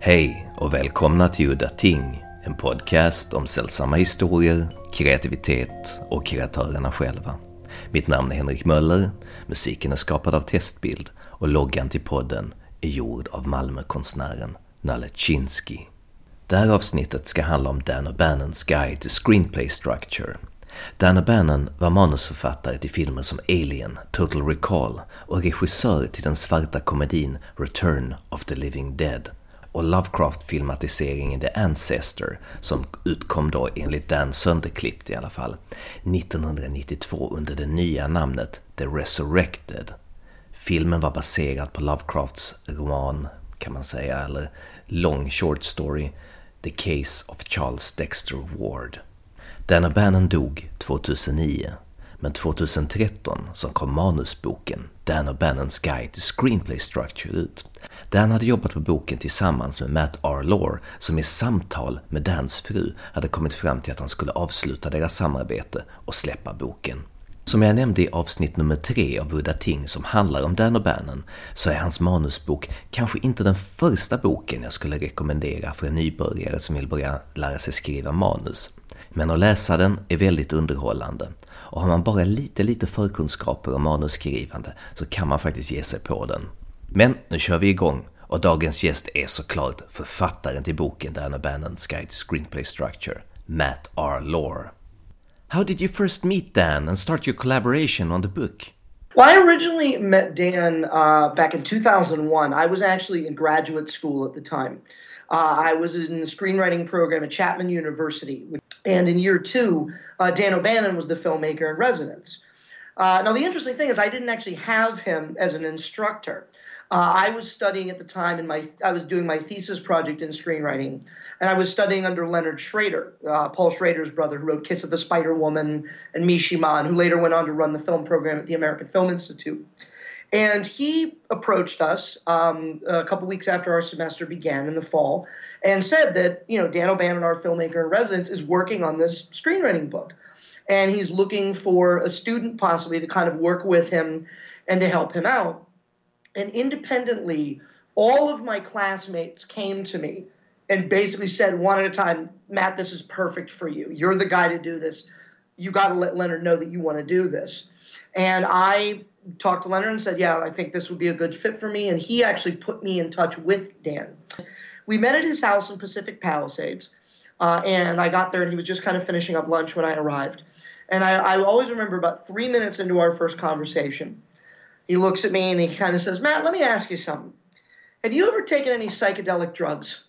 Hej och välkomna till Udda Ting, en podcast om sällsamma historier, kreativitet och kreatörerna själva. Mitt namn är Henrik Möller, musiken är skapad av Testbild och loggan till podden är gjord av Malmökonstnären Nalle Chinsky. Det här avsnittet ska handla om Dan O'Bannons Guide to Screenplay Structure. Dan O'Bannon var manusförfattare till filmer som Alien, Total Recall och regissör till den svarta komedin Return of the Living Dead och Lovecraft-filmatiseringen The Ancestor som utkom då enligt Dan sönderklippt i alla fall 1992 under det nya namnet The Resurrected. Filmen var baserad på Lovecrafts roman kan man säga, eller lång short story The Case of Charles Dexter Ward. Dan Bannon dog 2009 men 2013 så kom manusboken Dan O'Bannons Guide to Screenplay Structure ut. Dan hade jobbat på boken tillsammans med Matt R. Lore som i samtal med Dans fru hade kommit fram till att han skulle avsluta deras samarbete och släppa boken. Som jag nämnde i avsnitt nummer tre av Udda Ting som handlar om Dan O'Bannon så är hans manusbok kanske inte den första boken jag skulle rekommendera för en nybörjare som vill börja lära sig skriva manus. Men att läsa den är väldigt underhållande och har man bara lite, lite förkunskaper om manusskrivande så kan man faktiskt ge sig på den. Men nu kör vi igång och dagens gäst är såklart författaren till boken Dan O'Bannon's Guide to Screenplay Structure, Matt R. Lore. How did you first meet Dan and start your collaboration on the book? Well, I originally met Dan uh, back in 2001. I was actually in graduate school at the time. Uh, I was in the screenwriting program at Chapman University. And in year two, uh, Dan O'Bannon was the filmmaker in residence. Uh, now, the interesting thing is, I didn't actually have him as an instructor. Uh, I was studying at the time, and my I was doing my thesis project in screenwriting, and I was studying under Leonard Schrader, uh, Paul Schrader's brother, who wrote Kiss of the Spider Woman and Mishima, and who later went on to run the film program at the American Film Institute. And he approached us um, a couple weeks after our semester began in the fall and said that, you know, Dan O'Bannon, our filmmaker in residence, is working on this screenwriting book. And he's looking for a student possibly to kind of work with him and to help him out. And independently, all of my classmates came to me and basically said one at a time, Matt, this is perfect for you. You're the guy to do this. You got to let Leonard know that you want to do this. And I talked to Leonard and said, Yeah, I think this would be a good fit for me. And he actually put me in touch with Dan. We met at his house in Pacific Palisades. Uh, and I got there and he was just kind of finishing up lunch when I arrived. And I, I always remember about three minutes into our first conversation, he looks at me and he kind of says, Matt, let me ask you something. Have you ever taken any psychedelic drugs?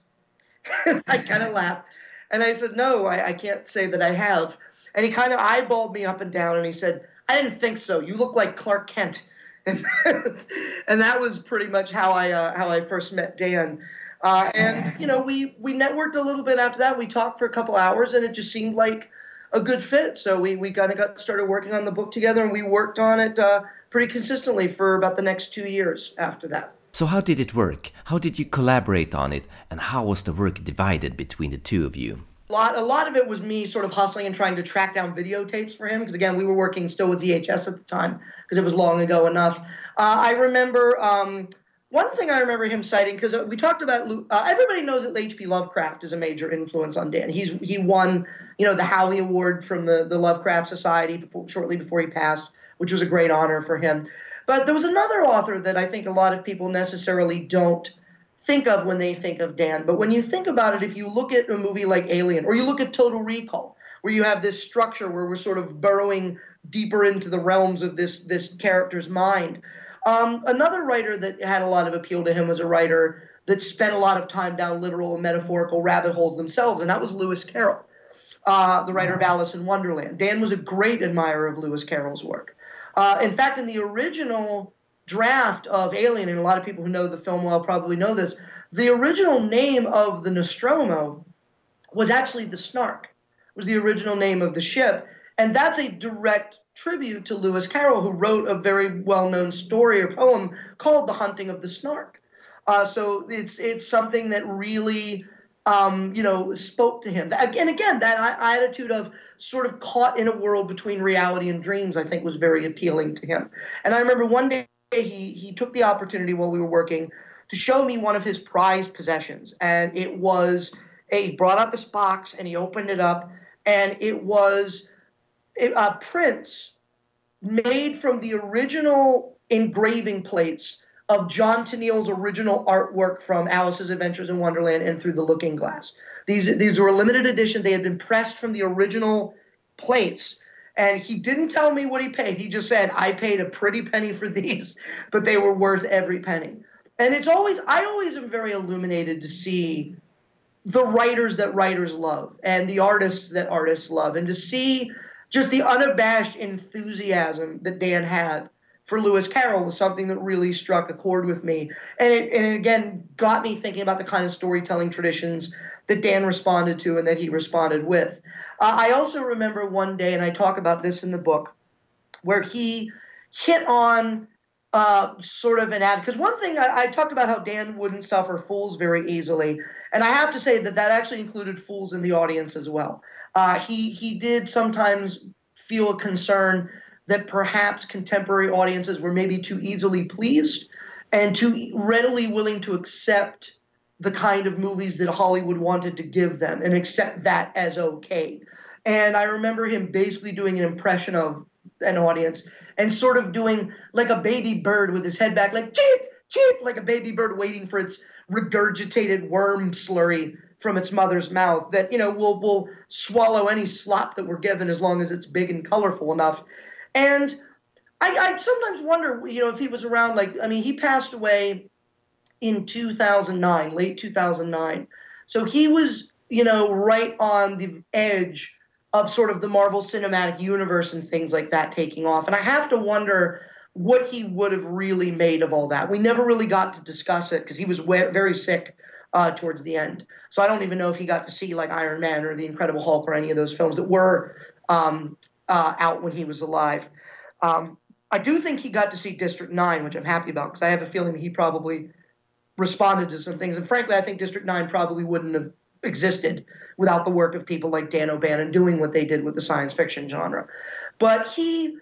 I kind of laughed. And I said, No, I, I can't say that I have. And he kind of eyeballed me up and down and he said, I didn't think so. You look like Clark Kent. And, that was pretty much how I uh, how I first met Dan. Uh, and you know, we we networked a little bit after that. We talked for a couple hours, and it just seemed like a good fit. So we we kind of got started working on the book together, and we worked on it uh, pretty consistently for about the next two years after that. So how did it work? How did you collaborate on it, and how was the work divided between the two of you? A lot, a lot of it was me sort of hustling and trying to track down videotapes for him because again we were working still with VHS at the time because it was long ago enough. Uh, I remember um, one thing I remember him citing because we talked about uh, everybody knows that H.P. Lovecraft is a major influence on Dan. He's he won you know the Howie Award from the the Lovecraft Society before, shortly before he passed, which was a great honor for him. But there was another author that I think a lot of people necessarily don't think of when they think of Dan. But when you think about it, if you look at a movie like Alien or you look at Total Recall, where you have this structure where we're sort of burrowing deeper into the realms of this this character's mind. Um, another writer that had a lot of appeal to him was a writer that spent a lot of time down literal and metaphorical rabbit holes themselves, and that was Lewis Carroll, uh, the writer of Alice in Wonderland. Dan was a great admirer of Lewis Carroll's work. Uh, in fact, in the original draft of Alien, and a lot of people who know the film well probably know this, the original name of the Nostromo was actually the Snark, was the original name of the ship. And that's a direct tribute to Lewis Carroll, who wrote a very well-known story or poem called "The Hunting of the Snark." Uh, so it's it's something that really, um, you know, spoke to him. And again, that attitude of sort of caught in a world between reality and dreams, I think, was very appealing to him. And I remember one day he he took the opportunity while we were working to show me one of his prized possessions. And it was, he brought out this box and he opened it up, and it was a prints made from the original engraving plates of John Tenniel's original artwork from Alice's Adventures in Wonderland and Through the Looking Glass. These, these were a limited edition. They had been pressed from the original plates. And he didn't tell me what he paid. He just said, I paid a pretty penny for these, but they were worth every penny. And it's always, I always am very illuminated to see the writers that writers love and the artists that artists love and to see just the unabashed enthusiasm that Dan had for Lewis Carroll was something that really struck a chord with me. And it, and it again got me thinking about the kind of storytelling traditions that Dan responded to and that he responded with. Uh, I also remember one day, and I talk about this in the book, where he hit on uh, sort of an ad. Because one thing I, I, talked about how Dan wouldn't suffer fools very easily, and I have to say that that actually included fools in the audience as well. Uh, he he did sometimes feel a concern that perhaps contemporary audiences were maybe too easily pleased and too readily willing to accept the kind of movies that Hollywood wanted to give them and accept that as okay. And I remember him basically doing an impression of an audience and sort of doing like a baby bird with his head back, like cheep, cheep, like a baby bird waiting for its regurgitated worm slurry from its mother's mouth that you know will will swallow any slop that we're given as long as it's big and colorful enough. And I, I sometimes wonder, you know, if he was around. Like, I mean, he passed away in 2009, late 2009. So he was, you know, right on the edge of sort of the Marvel Cinematic Universe and things like that taking off. And I have to wonder what he would have really made of all that. We never really got to discuss it because he was very sick uh, towards the end. So I don't even know if he got to see like Iron Man or The Incredible Hulk or any of those films that were um, uh, out when he was alive. Um, I do think he got to see District 9, which I'm happy about because I have a feeling he probably responded to some things. And frankly, I think District 9 probably wouldn't have existed without the work of people like Dan O'Bannon doing what they did with the science fiction genre. But he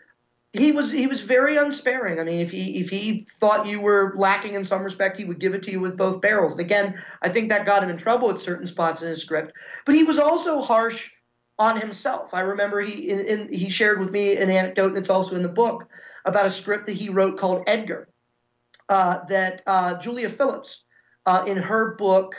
he was he was very unsparing. I mean, if he if he thought you were lacking in some respect, he would give it to you with both barrels. And again, I think that got him in trouble at certain spots in his script. But he was also harsh on himself. I remember he in, in, he shared with me an anecdote, and it's also in the book about a script that he wrote called Edgar. Uh, that uh, Julia Phillips, uh, in her book,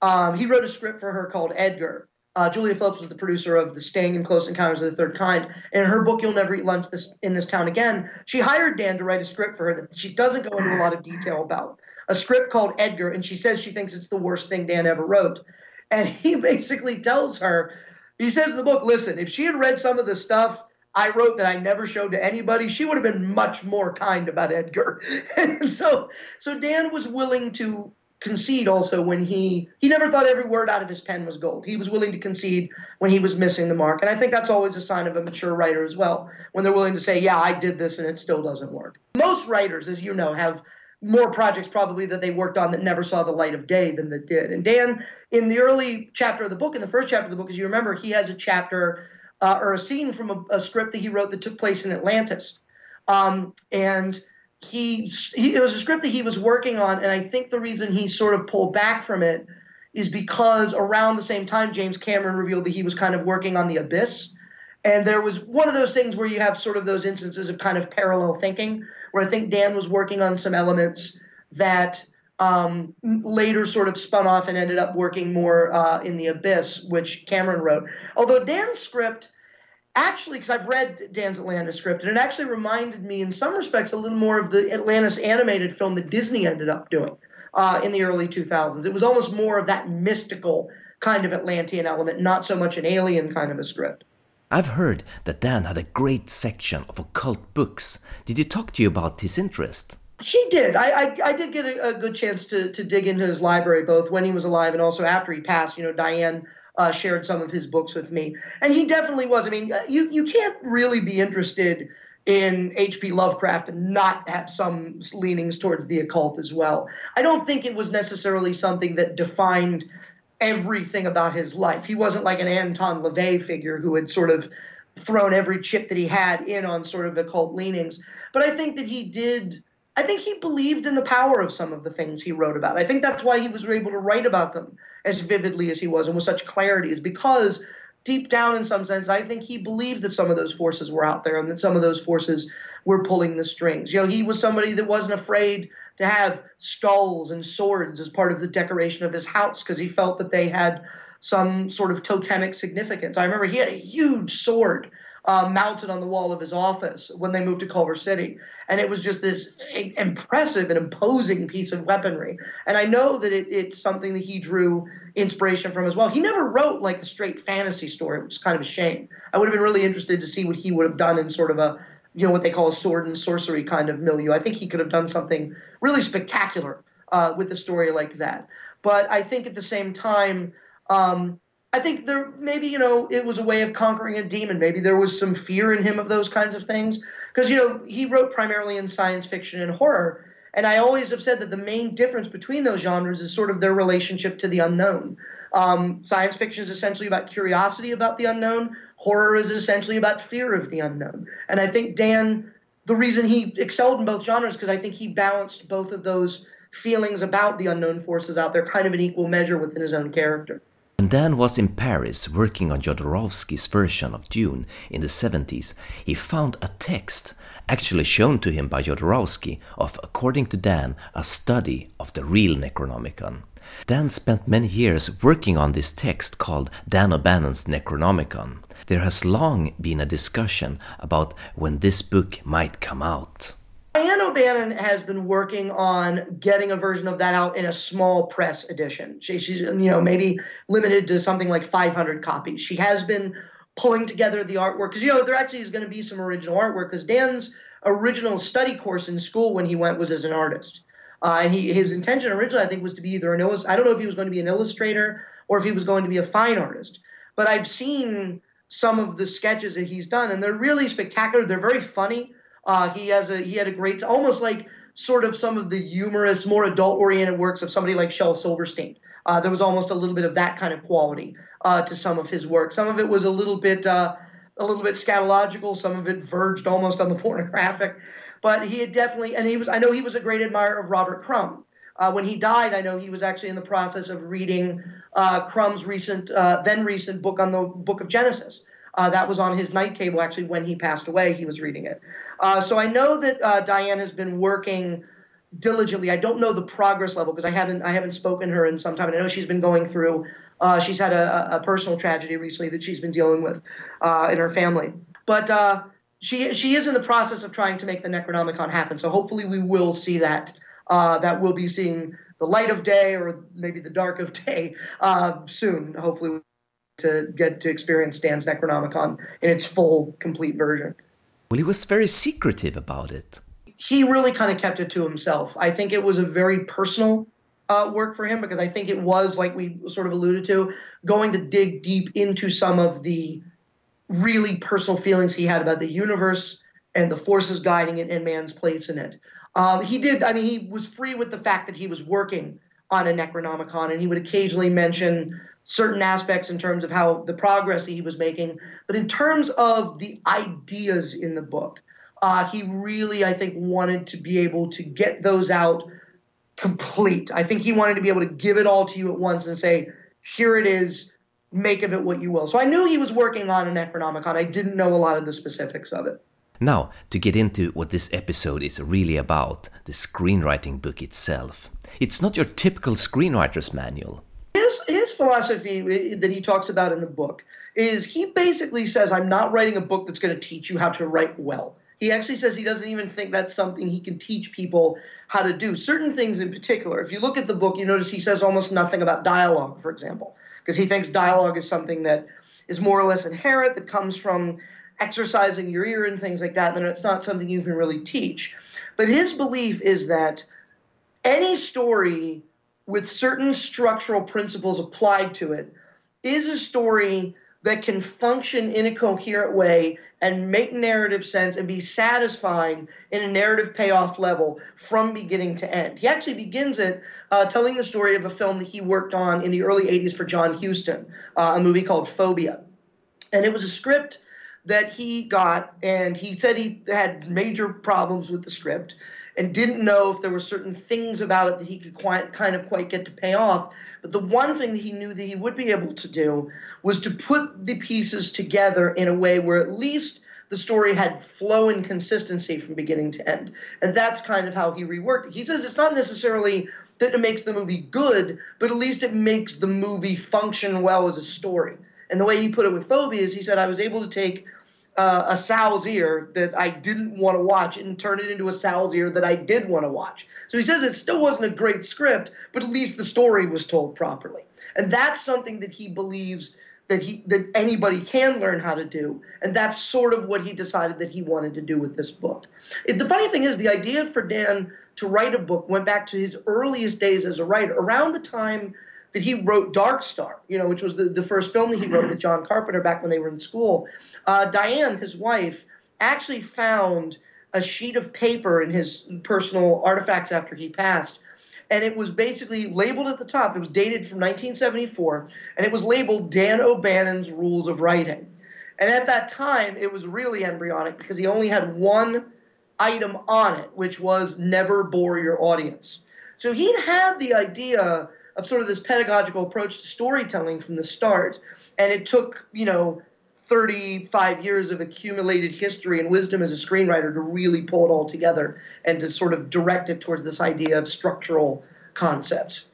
um, he wrote a script for her called Edgar. Uh, Julia Phillips was the producer of The Sting and Close Encounters of the Third Kind. And in her book, You'll Never Eat Lunch this, in This Town Again, she hired Dan to write a script for her that she doesn't go into a lot of detail about. A script called Edgar, and she says she thinks it's the worst thing Dan ever wrote. And he basically tells her, he says in the book, listen, if she had read some of the stuff I wrote that I never showed to anybody, she would have been much more kind about Edgar. and so, so Dan was willing to concede also when he he never thought every word out of his pen was gold. He was willing to concede when he was missing the mark, and I think that's always a sign of a mature writer as well. When they're willing to say, "Yeah, I did this and it still doesn't work." Most writers, as you know, have more projects probably that they worked on that never saw the light of day than that did. And Dan, in the early chapter of the book, in the first chapter of the book, as you remember, he has a chapter uh, or a scene from a, a, script that he wrote that took place in Atlantis, um, and he, he it was a script that he was working on, and I think the reason he sort of pulled back from it is because around the same time James Cameron revealed that he was kind of working on the Abyss, and there was one of those things where you have sort of those instances of kind of parallel thinking, where I think Dan was working on some elements that um, later sort of spun off and ended up working more uh, in the Abyss, which Cameron wrote. Although Dan's script actually, because I've read Dan's Atlantis script, and it actually reminded me, in some respects, a little more of the Atlantis animated film that Disney ended up doing uh, in the early 2000s. It was almost more of that mystical kind of Atlantean element, not so much an alien kind of a script. I've heard that Dan had a great section of occult books. Did he talk to you about his interest? He did. I, I, I did get a, a, good chance to, to dig into his library, both when he was alive and also after he passed. You know, Diane uh, shared some of his books with me, and he definitely was. I mean, uh, you you can't really be interested in H.P. Lovecraft and not have some leanings towards the occult as well. I don't think it was necessarily something that defined everything about his life. He wasn't like an Anton LaVey figure who had sort of thrown every chip that he had in on sort of occult leanings. But I think that he did I think he believed in the power of some of the things he wrote about. I think that's why he was able to write about them as vividly as he was and with such clarity, is because deep down, in some sense, I think he believed that some of those forces were out there and that some of those forces were pulling the strings. You know, he was somebody that wasn't afraid to have skulls and swords as part of the decoration of his house because he felt that they had some sort of totemic significance. I remember he had a huge sword uh, mounted on the wall of his office when they moved to Culver City. And it was just this impressive and imposing piece of weaponry. And I know that it, it's something that he drew inspiration from as well. He never wrote like a straight fantasy story, which is kind of a shame. I would have been really interested to see what he would have done in sort of a, you know, what they call a sword and sorcery kind of milieu. I think he could have done something really spectacular uh, with a story like that. But I think at the same time, um, I think there maybe you know it was a way of conquering a demon. Maybe there was some fear in him of those kinds of things because you know he wrote primarily in science fiction and horror. And I always have said that the main difference between those genres is sort of their relationship to the unknown. Um, science fiction is essentially about curiosity about the unknown. Horror is essentially about fear of the unknown. And I think Dan, the reason he excelled in both genres, because I think he balanced both of those feelings about the unknown forces out there kind of in equal measure within his own character. When Dan was in Paris working on Jodorowsky's version of Dune in the 70s, he found a text actually shown to him by Jodorowsky of, according to Dan, a study of the real Necronomicon. Dan spent many years working on this text called Dan O'Bannon's Necronomicon. There has long been a discussion about when this book might come out. Diane O'Bannon has been working on getting a version of that out in a small press edition. She, she's, you know, maybe limited to something like 500 copies. She has been pulling together the artwork because, you know, there actually is going to be some original artwork because Dan's original study course in school when he went was as an artist. Uh, and he, his intention originally, I think, was to be either an illust- I don't know if he was going to be an illustrator or if he was going to be a fine artist. But I've seen some of the sketches that he's done, and they're really spectacular. They're very funny. Uh, he has a he had a great almost like sort of some of the humorous, more adult oriented works of somebody like Shel Silverstein. Uh, there was almost a little bit of that kind of quality uh, to some of his work. Some of it was a little bit uh, a little bit scatological. Some of it verged almost on the pornographic. But he had definitely, and he was. I know he was a great admirer of Robert Crumb. Uh, when he died, I know he was actually in the process of reading uh, Crumb's recent, then recent book on the Book of Genesis. Uh, that was on his night table actually when he passed away. He was reading it. Uh, so I know that uh, Diane has been working diligently. I don't know the progress level because I haven't I haven't spoken to her in some time. And I know she's been going through. Uh, she's had a, a, personal tragedy recently that she's been dealing with uh, in her family. But uh, she she is in the process of trying to make the Necronomicon happen. So hopefully we will see that. that we'll be seeing the light of day or maybe the dark of day soon. Hopefully to get to experience Dan's Necronomicon in its full, complete version. Well, he was very secretive about it. He really kind of kept it to himself. I think it was a very personal uh, work for him because I think it was, like we sort of alluded to, going to dig deep into some of the really personal feelings he had about the universe and the forces guiding it and man's place in it. Um, he did, I mean, he was free with the fact that he was working on a Necronomicon, and he would occasionally mention certain aspects in terms of how the progress he was making, but in terms of the ideas in the book, uh, he really, I think, wanted to be able to get those out complete. I think he wanted to be able to give it all to you at once and say, here it is, make of it what you will. So I knew he was working on an Necronomicon. I didn't know a lot of the specifics of it. Now, to get into what this episode is really about, the screenwriting book itself. It's not your typical screenwriter's manual his philosophy that he talks about in the book is he basically says, I'm not writing a book that's going to teach you how to write well. He actually says he doesn't even think that's something he can teach people how to do. Certain things in particular, if you look at the book, you notice he says almost nothing about dialogue, for example, because he thinks dialogue is something that is more or less inherent, that comes from exercising your ear and things like that, and it's not something you can really teach. But his belief is that any story with certain structural principles applied to it is a story that can function in a coherent way and make narrative sense and be satisfying in a narrative payoff level from beginning to end. He actually begins it uh, telling the story of a film that he worked on in the early 80s for John Huston, uh, a movie called Phobia. And it was a script that he got, and he said he had major problems with the script and didn't know if there were certain things about it that he could quite, kind of quite get to pay off. But the one thing that he knew that he would be able to do was to put the pieces together in a way where at least the story had flow and consistency from beginning to end. And that's kind of how he reworked it. He says it's not necessarily that it makes the movie good, but at least it makes the movie function well as a story. And the way he put it with Phobia is he said, I was able to take uh, a sow's ear that I didn't want to watch and turn it into a sow's ear that I did want to watch. So he says it still wasn't a great script, but at least the story was told properly. And that's something that he believes that he that anybody can learn how to do. And that's sort of what he decided that he wanted to do with this book. It, the funny thing is the idea for Dan to write a book went back to his earliest days as a writer, around the time that he wrote Dark Star, you know, which was the, the first film that he wrote with John Carpenter back when they were in school. Uh, Diane, his wife, actually found a sheet of paper in his personal artifacts after he passed. And it was basically labeled at the top. It was dated from 1974, and it was labeled Dan O'Bannon's Rules of Writing. And at that time, it was really embryonic because he only had one item on it, which was never bore your audience. So he'd had the idea of sort of this pedagogical approach to storytelling from the start. And it took, you know, 35 years of accumulated history and wisdom as a screenwriter to really pull it all together and to sort of direct it towards this idea of structural concepts.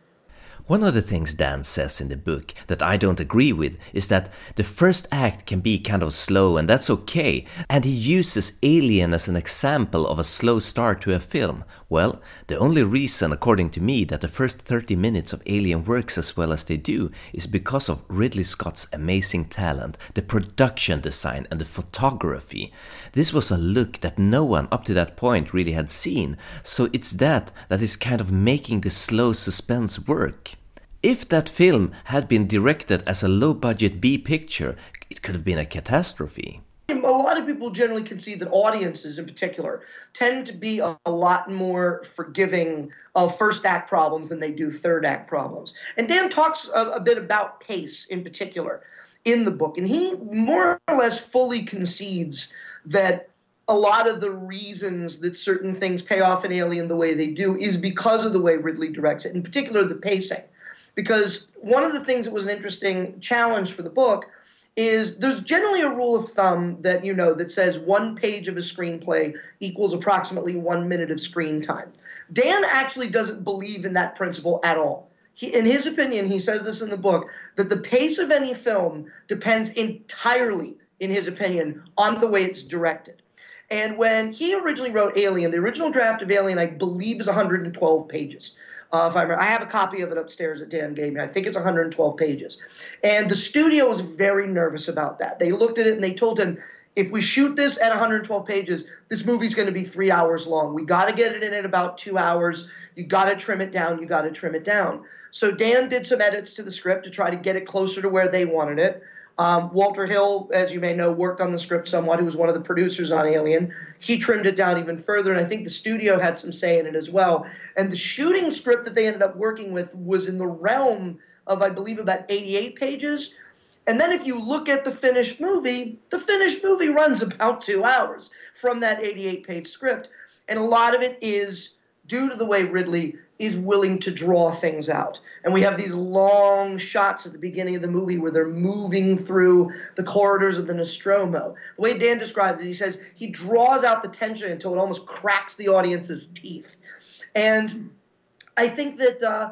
One of the things Dan says in the book that I don't agree with is that the first act can be kind of slow and that's okay, and he uses Alien as an example of a slow start to a film. Well, the only reason, according to me, that the first 30 minutes of Alien works as well as they do is because of Ridley Scott's amazing talent, the production design, and the photography. This was a look that no one up to that point really had seen, so it's that that is kind of making the slow suspense work. If that film had been directed as a low budget B picture, it could have been a catastrophe. A lot of people generally concede that audiences, in particular, tend to be a, a, lot more forgiving of first act problems than they do third act problems. And Dan talks a, a bit about pace in particular in the book, and he more or less fully concedes that a lot of the reasons that certain things pay off in Alien the way they do is because of the way Ridley directs it, in particular the pacing because one of the things that was an interesting challenge for the book is there's generally a rule of thumb that you know that says one page of a screenplay equals approximately one minute of screen time. Dan actually doesn't believe in that principle at all. He, in his opinion, he says this in the book that the pace of any film depends entirely, in his opinion, on the way it's directed. And when he originally wrote Alien, the original draft of Alien, I believe, is 112 pages. Uh, if I remember, I have a copy of it upstairs that Dan gave me. I think it's 112 pages. And the studio was very nervous about that. They looked at it and they told him, if we shoot this at 112 pages, this movie's going to be three hours long. We got to get it in at about two hours. You got to trim it down. You got to trim it down. So Dan did some edits to the script to try to get it closer to where they wanted it. Um, Walter Hill, as you may know, worked on the script somewhat. He was one of the producers on Alien. He trimmed it down even further, and I think the studio had some say in it as well. And the shooting script that they ended up working with was in the realm of, I believe, about 88 pages. And then if you look at the finished movie, the finished movie runs about two hours from that 88 page script. And a lot of it is due to the way Ridley is willing to draw things out. And we have these long shots at the beginning of the movie where they're moving through the corridors of the Nostromo. The way Dan describes it, he says he draws out the tension until it almost cracks the audience's teeth. And I think that uh,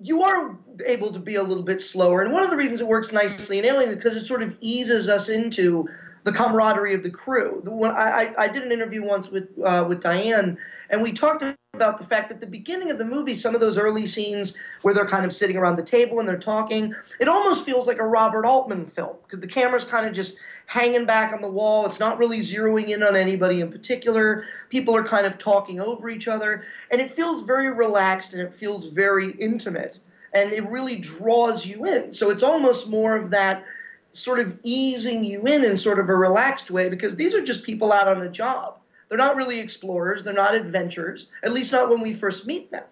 you are able to be a little bit slower. And one of the reasons it works nicely in Alien is because it sort of eases us into the camaraderie of the crew. The one, I, I, did an interview once with uh, with Diane, and we talked about the fact that the beginning of the movie, some of those early scenes where they're kind of sitting around the table and they're talking, it almost feels like a Robert Altman film because the camera's kind of just hanging back on the wall. It's not really zeroing in on anybody in particular. People are kind of talking over each other, and it feels very relaxed and it feels very intimate, and it really draws you in. So it's almost more of that sort of easing you in in sort of a relaxed way because these are just people out on a job. They're not really explorers, they're not adventurers, at least not when we first meet them.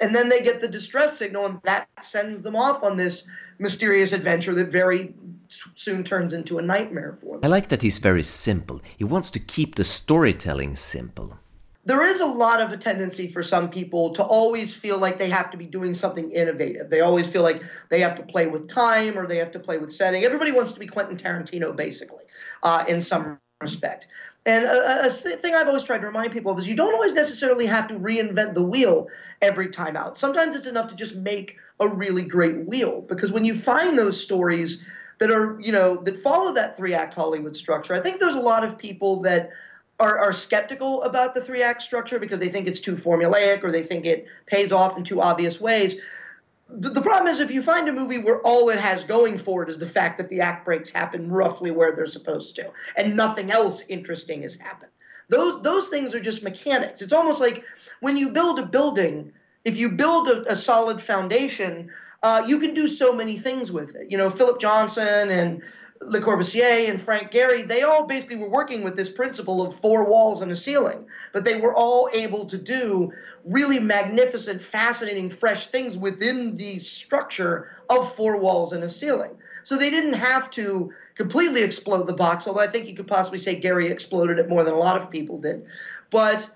And then they get the distress signal, and that sends them off on this mysterious adventure that very soon turns into a nightmare for them. I like that he's very simple. He wants to keep the storytelling simple. There is a lot of a tendency for some people to always feel like they have to be doing something innovative. They always feel like they have to play with time or they have to play with setting. Everybody wants to be Quentin Tarantino, basically, uh, in some respect. And a, a, thing I've always tried to remind people of is you don't always necessarily have to reinvent the wheel every time out. Sometimes it's enough to just make a really great wheel because when you find those stories that are, you know, that follow that three act Hollywood structure, I think there's a lot of people that are, are skeptical about the three act structure because they think it's too formulaic or they think it pays off in too obvious ways the problem is if you find a movie where all it has going for it is the fact that the act breaks happen roughly where they're supposed to and nothing else interesting has happened. Those those things are just mechanics. It's almost like when you build a building if you build a, a solid foundation uh, you can do so many things with it. You know philip johnson and Le Corbusier and Frank Gehry, they all basically were working with this principle of four walls and a ceiling, but they were all able to do really magnificent, fascinating, fresh things within the structure of four walls and a ceiling. So they didn't have to completely explode the box, although I think you could possibly say Gehry exploded it more than a lot of people did. But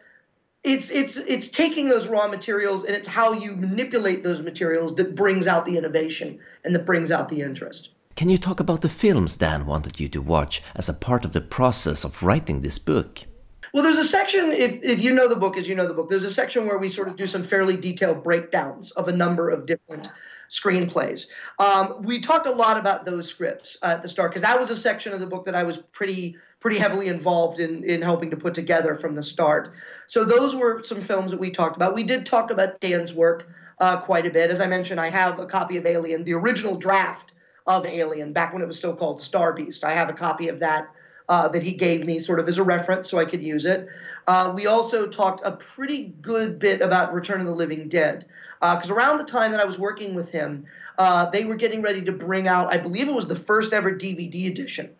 it's it's it's taking those raw materials and it's how you manipulate those materials that brings out the innovation and that brings out the interest. Can you talk about the films Dan wanted you to watch as a part of the process of writing this book? Well, there's a section, if, if you know the book, as you know the book, there's a section where we sort of do some fairly detailed breakdowns of a number of different screenplays. Um, we talked a lot about those scripts at the start because that was a section of the book that I was pretty pretty heavily involved in in helping to put together from the start. So those were some films that we talked about. We did talk about Dan's work uh, quite a bit. As I mentioned, I have a copy of Alien, the original draft of Alien back when it was still called Star Beast. I have a copy of that uh, that he gave me sort of as a reference so I could use it. Uh, we also talked a pretty good bit about Return of the Living Dead because uh, around the time that I was working with him, uh, they were getting ready to bring out, I believe it was the first ever DVD edition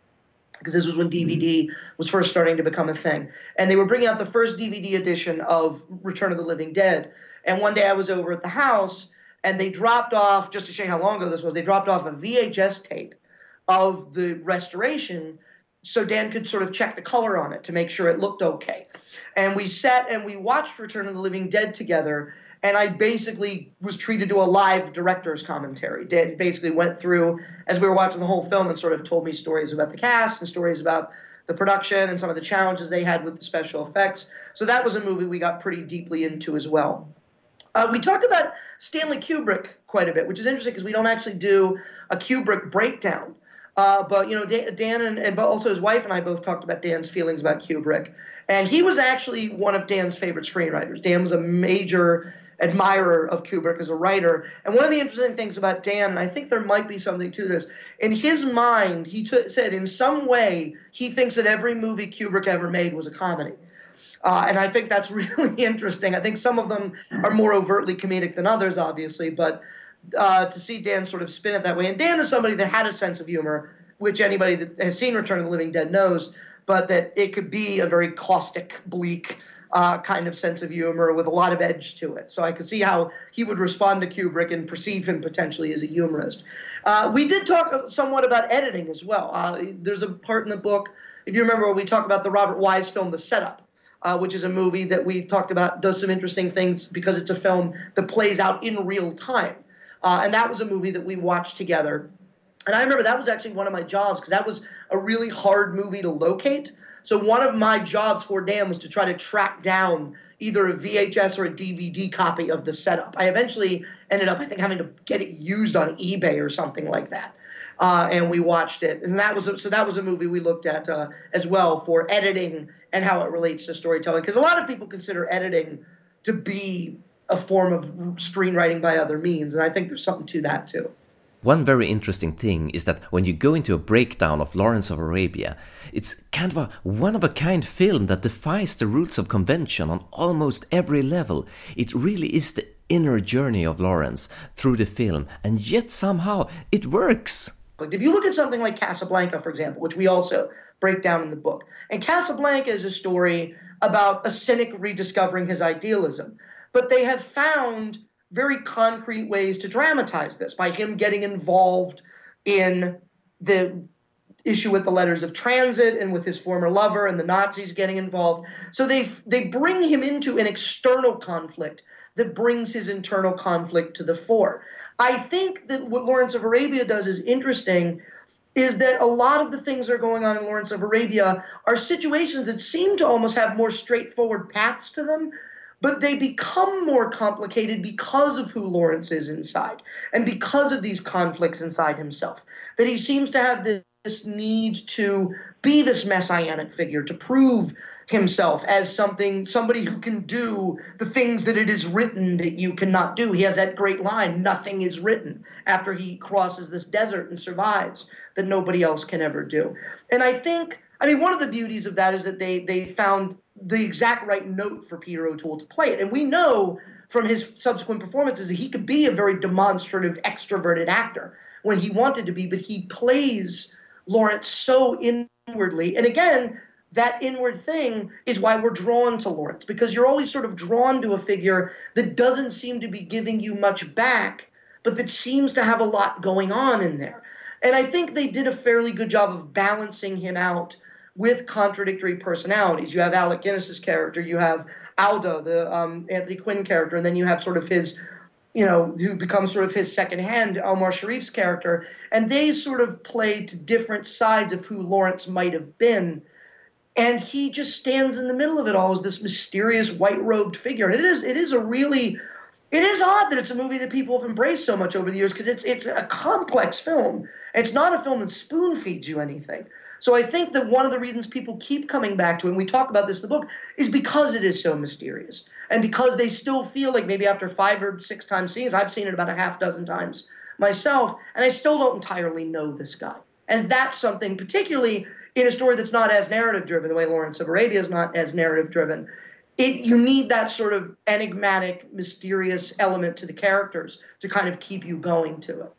because this was when DVD was first starting to become a thing. And they were bringing out the first DVD edition of Return of the Living Dead. And one day I was over at the house and they dropped off, just to show you how long ago this was, they dropped off a VHS tape of the restoration so Dan could sort of check the color on it to make sure it looked okay. And we sat and we watched Return of the Living Dead together. And I basically was treated to a live director's commentary. Dan basically went through as we were watching the whole film and sort of told me stories about the cast and stories about the production and some of the challenges they had with the special effects. So that was a movie we got pretty deeply into as well. Uh, we talked about Stanley Kubrick quite a bit, which is interesting because we don't actually do a Kubrick breakdown. Uh, but you know, Dan, and, and also his wife and I both talked about Dan's feelings about Kubrick, and he was actually one of Dan's favorite screenwriters. Dan was a major admirer of Kubrick as a writer. And one of the interesting things about Dan, and I think there might be something to this, in his mind, he t- said in some way he thinks that every movie Kubrick ever made was a comedy. Uh, and I think that's really interesting. I think some of them are more overtly comedic than others, obviously, but uh, to see Dan sort of spin it that way. And Dan is somebody that had a sense of humor, which anybody that has seen Return of the Living Dead knows, but that it could be a very caustic, bleak uh, kind of sense of humor with a lot of edge to it. So I could see how he would respond to Kubrick and perceive him potentially as a humorist. Uh, we did talk somewhat about editing as well. Uh, there's a part in the book, if you remember, where we talk about the Robert Wise film, The Setup uh, which is a movie that we talked about, does some interesting things because it's a film that plays out in real time. Uh, and that was a movie that we watched together. And I remember that was actually one of my jobs because that was a really hard movie to locate. So one of my jobs for Dan was to try to track down either a VHS or a DVD copy of the setup. I eventually ended up, I think, having to get it used on eBay or something like that uh, and we watched it. And that was a, so that was a movie we looked at uh, as well for editing and how it relates to storytelling. Because a lot of people consider editing to be a form of screenwriting by other means, and I think there's something to that too. One very interesting thing is that when you go into a breakdown of Lawrence of Arabia, it's kind of a one of a kind film that defies the rules of convention on almost every level. It really is the inner journey of Lawrence through the film, and yet somehow it works. If you look at something like Casablanca, for example, which we also break down in the book, and Casablanca is a story about a cynic rediscovering his idealism, but they have found very concrete ways to dramatize this by him getting involved in the issue with the letters of transit and with his former lover and the Nazis getting involved. So they they bring him into an external conflict that brings his internal conflict to the fore. I think that what Lawrence of Arabia does is interesting is that a lot of the things that are going on in Lawrence of Arabia are situations that seem to almost have more straightforward paths to them, but they become more complicated because of who Lawrence is inside and because of these conflicts inside himself. That he seems to have this this need to be this messianic figure, to prove himself as something, somebody who can do the things that it is written that you cannot do. He has that great line, nothing is written, after he crosses this desert and survives, that nobody else can ever do. And I think, I mean, one of the beauties of that is that they they found the exact right note for Peter O'Toole to play it. And we know from his subsequent performances that he could be a very demonstrative, extroverted actor when he wanted to be, but he plays Lawrence so inwardly. And again, that inward thing is why we're drawn to Lawrence because you're always sort of drawn to a figure that doesn't seem to be giving you much back, but that seems to have a lot going on in there. And I think they did a fairly good job of balancing him out with contradictory personalities. You have Alec Guinness's character, you have Auda, the um, Anthony Quinn character, and then you have sort of his you know, who becomes sort of his second hand, Omar Sharif's character, and they sort of play to different sides of who Lawrence might have been. And he just stands in the middle of it all as this mysterious white robed figure. And it is it is a really it is odd that it's a movie that people have embraced so much over the years because it's it's a complex film. It's not a film that spoon feeds you anything. So I think that one of the reasons people keep coming back to it, and we talk about this in the book, is because it is so mysterious. And because they still feel like maybe after five or six times seeing it, I've seen it about a half dozen times myself, and I still don't entirely know this guy. And that's something, particularly in a story that's not as narrative driven, the way Lawrence of Arabia is not as narrative driven. It, you need that sort of enigmatic, mysterious element to the characters to kind of keep you going to it.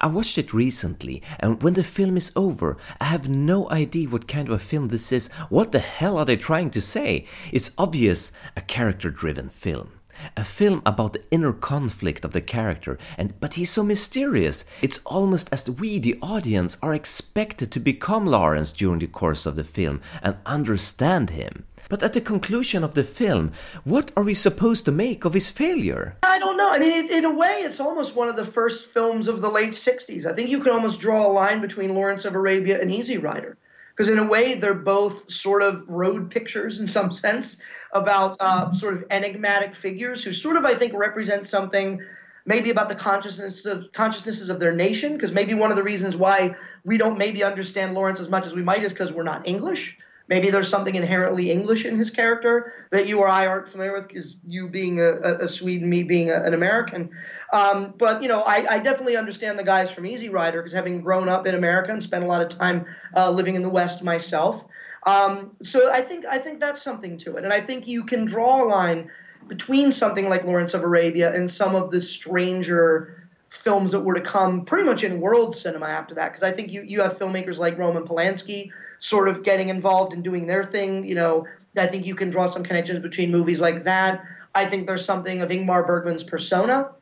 I watched it recently, and when the film is over, I have no idea what kind of a film this is. What the hell are they trying to say? It's obvious a character driven film. A film about the inner conflict of the character, and but he's so mysterious. It's almost as we, the audience, are expected to become Lawrence during the course of the film and understand him. But at the conclusion of the film, what are we supposed to make of his failure? I don't know. I mean, in a way, it's almost one of the first films of the late 60s. I think you can almost draw a line between Lawrence of Arabia and Easy Rider. Because in a way, they're both sort of road pictures in some sense about uh, sort of enigmatic figures who sort of, I think, represent something maybe about the consciousness of consciousnesses of their nation because maybe one of the reasons why we don't maybe understand Lawrence as much as we might is because we're not English Maybe there's something inherently English in his character that you or I aren't familiar with, because you being a, a, Swede, me being a, an American. Um, but you know, I, I, definitely understand the guys from Easy Rider because having grown up in America and spent a lot of time uh, living in the West myself. Um, so I think I think that's something to it, and I think you can draw a line between something like Lawrence of Arabia and some of the stranger films that were to come pretty much in world cinema after that because I think you you have filmmakers like Roman Polanski sort of getting involved and doing their thing. You know, I think you can draw some connections between movies like that. I think there's something of Ingmar Bergman's persona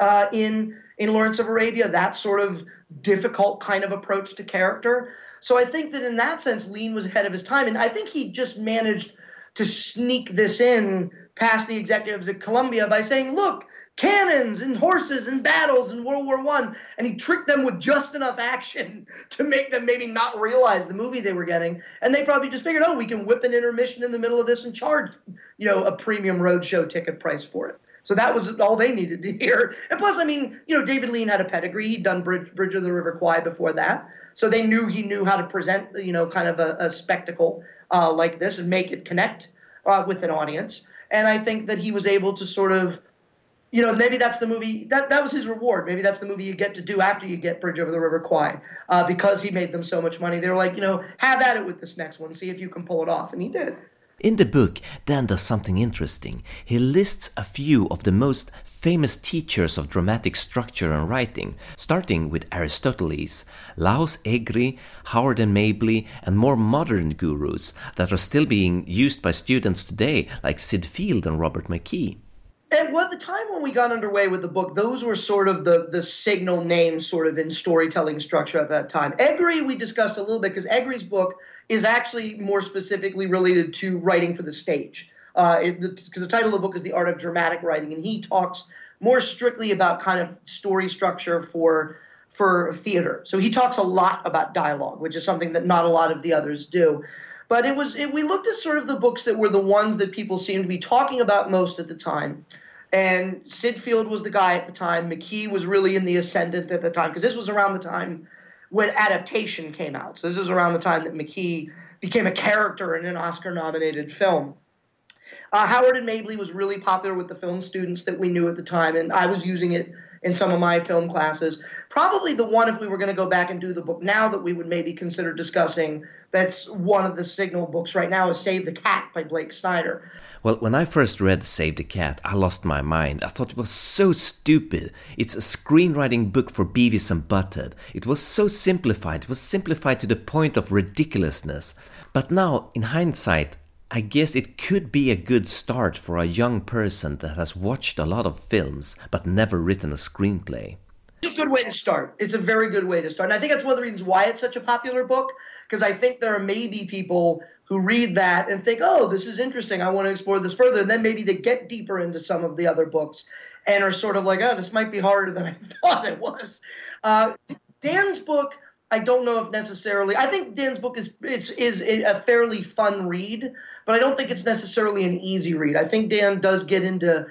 uh, in in Lawrence of Arabia, that sort of difficult kind of approach to character. So I think that in that sense, Lean was ahead of his time, and I think he just managed to sneak this in past the executives at Columbia by saying, "Look, cannons and horses and battles in World War One, and he tricked them with just enough action to make them maybe not realize the movie they were getting. And they probably just figured, oh, we can whip an intermission in the middle of this and charge, you know, a premium roadshow ticket price for it. So that was all they needed to hear. And plus, I mean, you know, David Lean had a pedigree. He'd done Bridge, Bridge of the River Kwai before that. So they knew he knew how to present, you know, kind of a, a spectacle uh, like this and make it connect uh, with an audience. And I think that he was able to sort of you know, maybe that's the movie that that was his reward. Maybe that's the movie you get to do after you get Bridge over the River Kwai, uh, because he made them so much money. They were like, you know, have at it with this next one, see if you can pull it off, and he did. In the book, Dan does something interesting. He lists a few of the most famous teachers of dramatic structure and writing, starting with Aristoteles, Lajos Egri, Howard and Mabley, and more modern gurus that are still being used by students today, like Syd Field and Robert McKee. And well, the time when we got underway with the book, those were sort of the the signal names, sort of in storytelling structure at that time. Egri, we discussed a little bit because Egri's book is actually more specifically related to writing for the stage. Because uh, the title of the book is The Art of Dramatic Writing, and he talks more strictly about kind of story structure for for theater. So he talks a lot about dialogue, which is something that not a lot of the others do. But it was it, we looked at sort of the books that were the ones that people seemed to be talking about most at the time. And Syd Field was the guy at the time. McKee was really in the ascendant at the time because this was around the time when adaptation came out. So this is around the time that McKee became a character in an Oscar-nominated film. Uh, Howard and Mabley was really popular with the film students that we knew at the time, and I was using it in some of my film classes. Probably the one, if we were going to go back and do the book now, that we would maybe consider discussing. That's one of the signal books right now is Save the Cat by Blake Snyder. Well, when I first read Save the Cat, I lost my mind. I thought it was so stupid. It's a screenwriting book for Beavis and Butthead. It was so simplified. It was simplified to the point of ridiculousness. But now, in hindsight, I guess it could be a good start for a young person that has watched a lot of films but never written a screenplay. Good way to start. It's a very good way to start. And I think that's one of the reasons why it's such a popular book, because I think there are maybe people who read that and think, oh, this is interesting. I want to explore this further. And then maybe they get deeper into some of the other books and are sort of like, oh, this might be harder than I thought it was. Uh, Dan's book I don't know if necessarily. I think Dan's book is it's is a fairly fun read, but I don't think it's necessarily an easy read. I think Dan does get into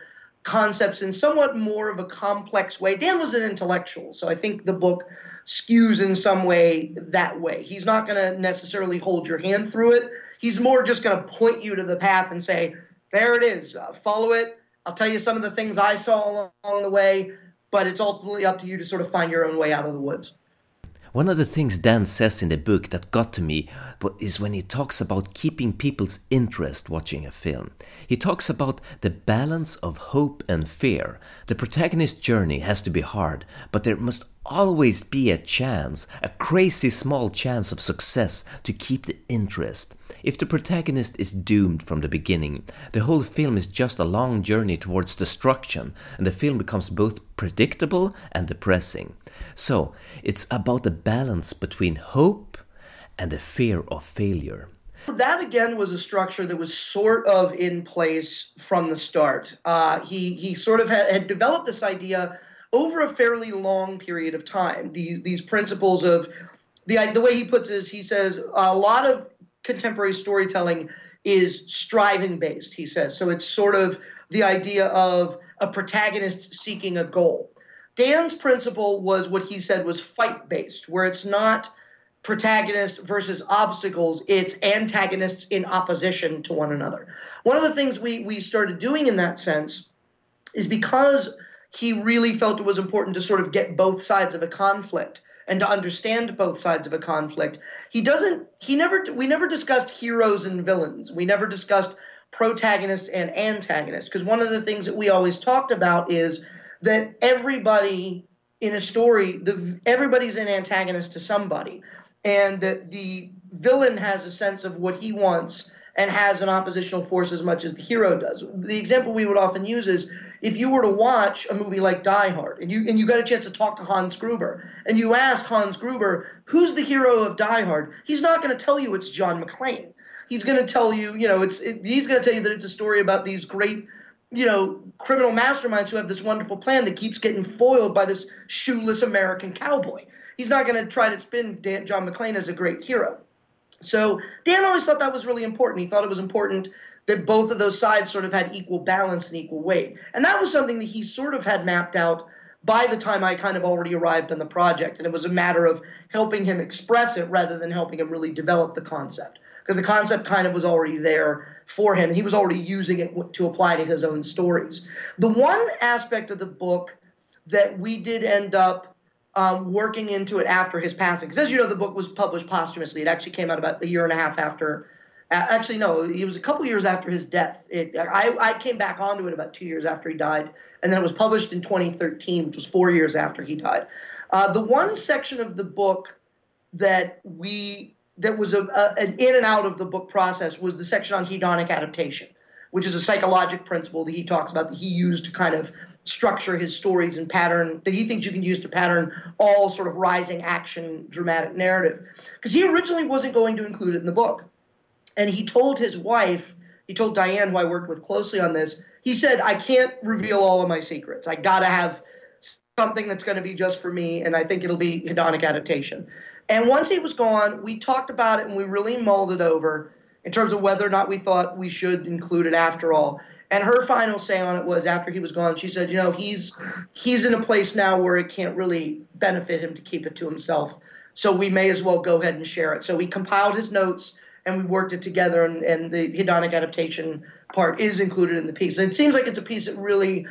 concepts in somewhat more of a complex way. Dan was an intellectual, so I think the book skews in some way that way. He's not going to necessarily hold your hand through it. He's more just going to point you to the path and say, "There it is. Uh, follow it." I'll tell you some of the things I saw along the way, but it's ultimately up to you to sort of find your own way out of the woods. One of the things Dan says in the book that got to me is when he talks about keeping people's interest watching a film. He talks about the balance of hope and fear. The protagonist's journey has to be hard, but there must always be a chance, a crazy small chance of success to keep the interest. If the protagonist is doomed from the beginning, the whole film is just a long journey towards destruction, and the film becomes both predictable and depressing. So, it's about the balance between hope and the fear of failure. That again was a structure that was sort of in place from the start. Uh, he he sort of had, had, developed this idea over a fairly long period of time. These these principles of the the way he puts it is he says a lot of contemporary storytelling is striving based, he says. So it's sort of the idea of a protagonist seeking a goal. Dan's principle was what he said was fight based, where it's not protagonist versus obstacles, it's antagonists in opposition to one another. One of the things we, we started doing in that sense is because he really felt it was important to sort of get both sides of a conflict and to understand both sides of a conflict. He doesn't he never we never discussed heroes and villains. We never discussed protagonists and antagonists because one of the things that we always talked about is that everybody in a story the everybody's an antagonist to somebody and that the villain has a sense of what he wants and has an oppositional force as much as the hero does. The example we would often use is if you were to watch a movie like Die Hard and you and you got a chance to talk to Hans Gruber and you asked Hans Gruber who's the hero of Die Hard, he's not going to tell you it's John McClane. He's going to tell you, you know, it's it, he's going to tell you that it's a story about these great, you know, criminal masterminds who have this wonderful plan that keeps getting foiled by this shoeless American cowboy. He's not going to try to spin Dan, John McClane as a great hero. So Dan always thought that was really important. He thought it was important that both of those sides sort of had equal balance and equal weight. And that was something that he sort of had mapped out by the time I kind of already arrived on the project. And it was a matter of helping him express it rather than helping him really develop the concept. Because the concept kind of was already there for him, he was already using it to apply to his own stories. The one aspect of the book that we did end up um, working into it after his passing, because as you know, the book was published posthumously. It actually came out about a year and a half after actually no it was a couple years after his death. It, I, I came back onto it about two years after he died and then it was published in 2013 which was four years after he died. Uh, the one section of the book that we that was a, a, an in and out of the book process was the section on hedonic adaptation which is a psychologic principle that he talks about that he used to kind of structure his stories and pattern that he thinks you can use to pattern all sort of rising action dramatic narrative. Because he originally wasn't going to include it in the book. And he told his wife, he told Diane, who I worked with closely on this, he said, I can't reveal all of my secrets. I got to have something that's going to be just for me, and I think it'll be hedonic adaptation. And once he was gone, we talked about it and we really mulled it over in terms of whether or not we thought we should include it after all. And her final say on it was after he was gone, she said, you know, he's he's in a place now where it can't really benefit him to keep it to himself. So we may as well go ahead and share it. So we compiled his notes and we worked it together and, and the hedonic adaptation part is included in the piece. And it seems like it's a piece that really